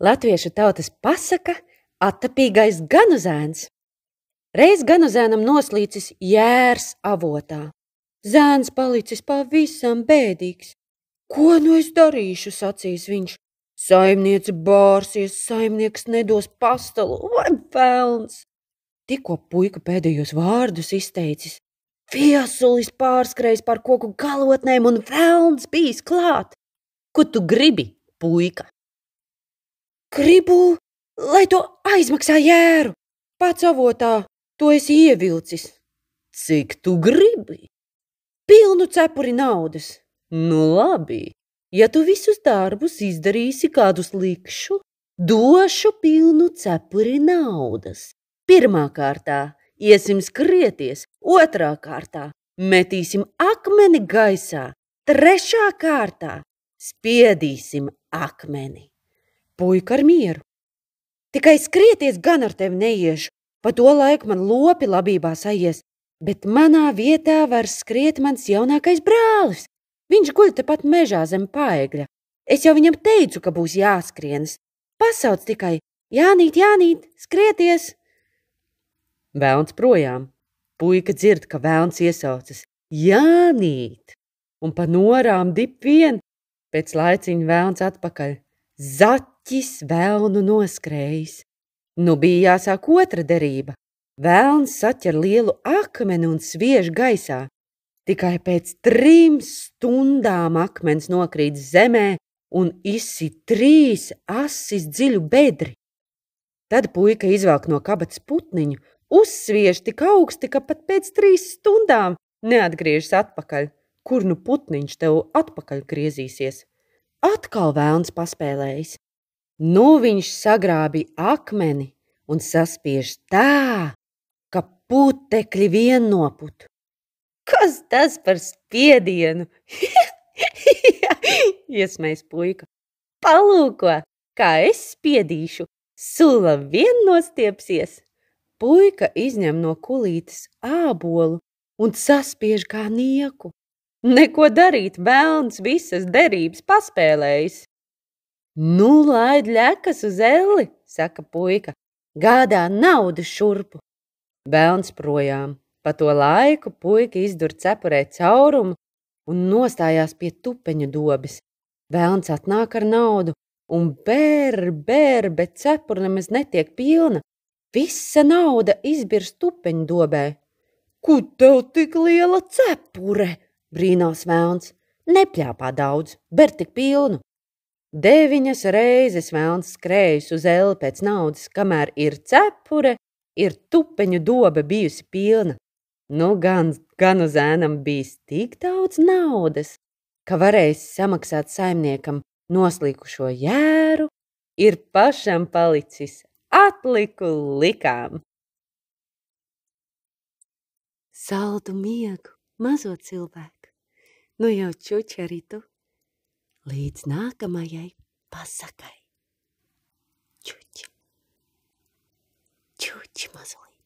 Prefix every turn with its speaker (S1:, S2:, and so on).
S1: Latviešu tautas pasaka attapīgais ganuzēns. Reiz ganuzēnam noslīcis jērs avotā. Zēns palicis pavisam bēdīgs. Ko nu es darīšu, sacīs viņš. Saimniece bārsies, saimnieks nedos pastalu, vai pelns. Tikko puika pēdējos vārdus izteicis, Viesulis pārskrējis par koku galotnēm un velns bijis klāt. Ko tu gribi, puika? Gribu, lai to aizmaksā jēru. Pats avotā to esi ievilcis. Cik tu gribi? Pilnu cepuri naudas. Nu labi, ja tu visus darbus izdarīsi, kādus likšu, došu pilnu cepuri naudas. Pirmā kārtā iesim skrieties, otrā kārtā metīsim akmeni gaisā, trešā kārtā spiedīsim akmeni puika ar mieru. Tikai skrieties gan ar tevi neiešu, pa to laiku man lopi labībā sajies, bet manā vietā var skriet mans jaunākais brālis. Viņš guļ tepat mežā zem paegļa. Es jau viņam teicu, ka būs jāskrienas. Pasauc tikai, Jānīt, Jānīt, skrieties! Vēlns projām. Puika dzird, ka vēlns iesaucas. Jānīt! Un pa norām dip vien. Pēc laiciņa vēlns atpakaļ. Zat Kaķis vēlnu noskrējis. Nu bija jāsāk otra derība. Vēlns saķer lielu akmeni un sviež gaisā. Tikai pēc trim stundām akmens nokrīt zemē un izsit trīs asis dziļu bedri. Tad puika izvelk no kabatas putniņu, uzsviež tik augsti, ka pat pēc trīs stundām neatgriežas atpakaļ. Kur nu putniņš tev atpakaļ griezīsies? Atkal vēlns paspēlējis. Nu viņš sagrābi akmeni un saspiež tā, ka putekļi vien noput. Kas tas par spiedienu? Iesmējs puika. Palūko, kā es spiedīšu, sula vien nostiepsies. Puika izņem no kulītes ābolu un saspiež kā nieku. Neko darīt, vēlns visas derības paspēlējis. Nu, laid ļekas uz elli, saka puika, gādā naudu šurpu. Bēlns projām. Pa to laiku puika izdur cepurē caurumu un nostājās pie tupeņu dobes. Vēlns atnāk ar naudu un bēr, bēr, bet cepura nemaz netiek pilna. Visa nauda izbirst tupeņu dobē. Kur tev tik liela cepure? brīnās vēlns. Nepļāpā daudz, ber tik pilnu. Deviņas reizes vēlns skrējis uz eli pēc naudas, kamēr ir cepure, ir tupeņu dobe bijusi pilna. Nu gan, gan uz ēnam bijis tik daudz naudas, ka varējis samaksāt saimniekam noslīkušo jēru, ir pašam palicis atliku likām. Saldu miegu, mazo cilvēku, nu jau čuči arī tu līdz nākamajai pasakai. Čuči, čuči mazliet.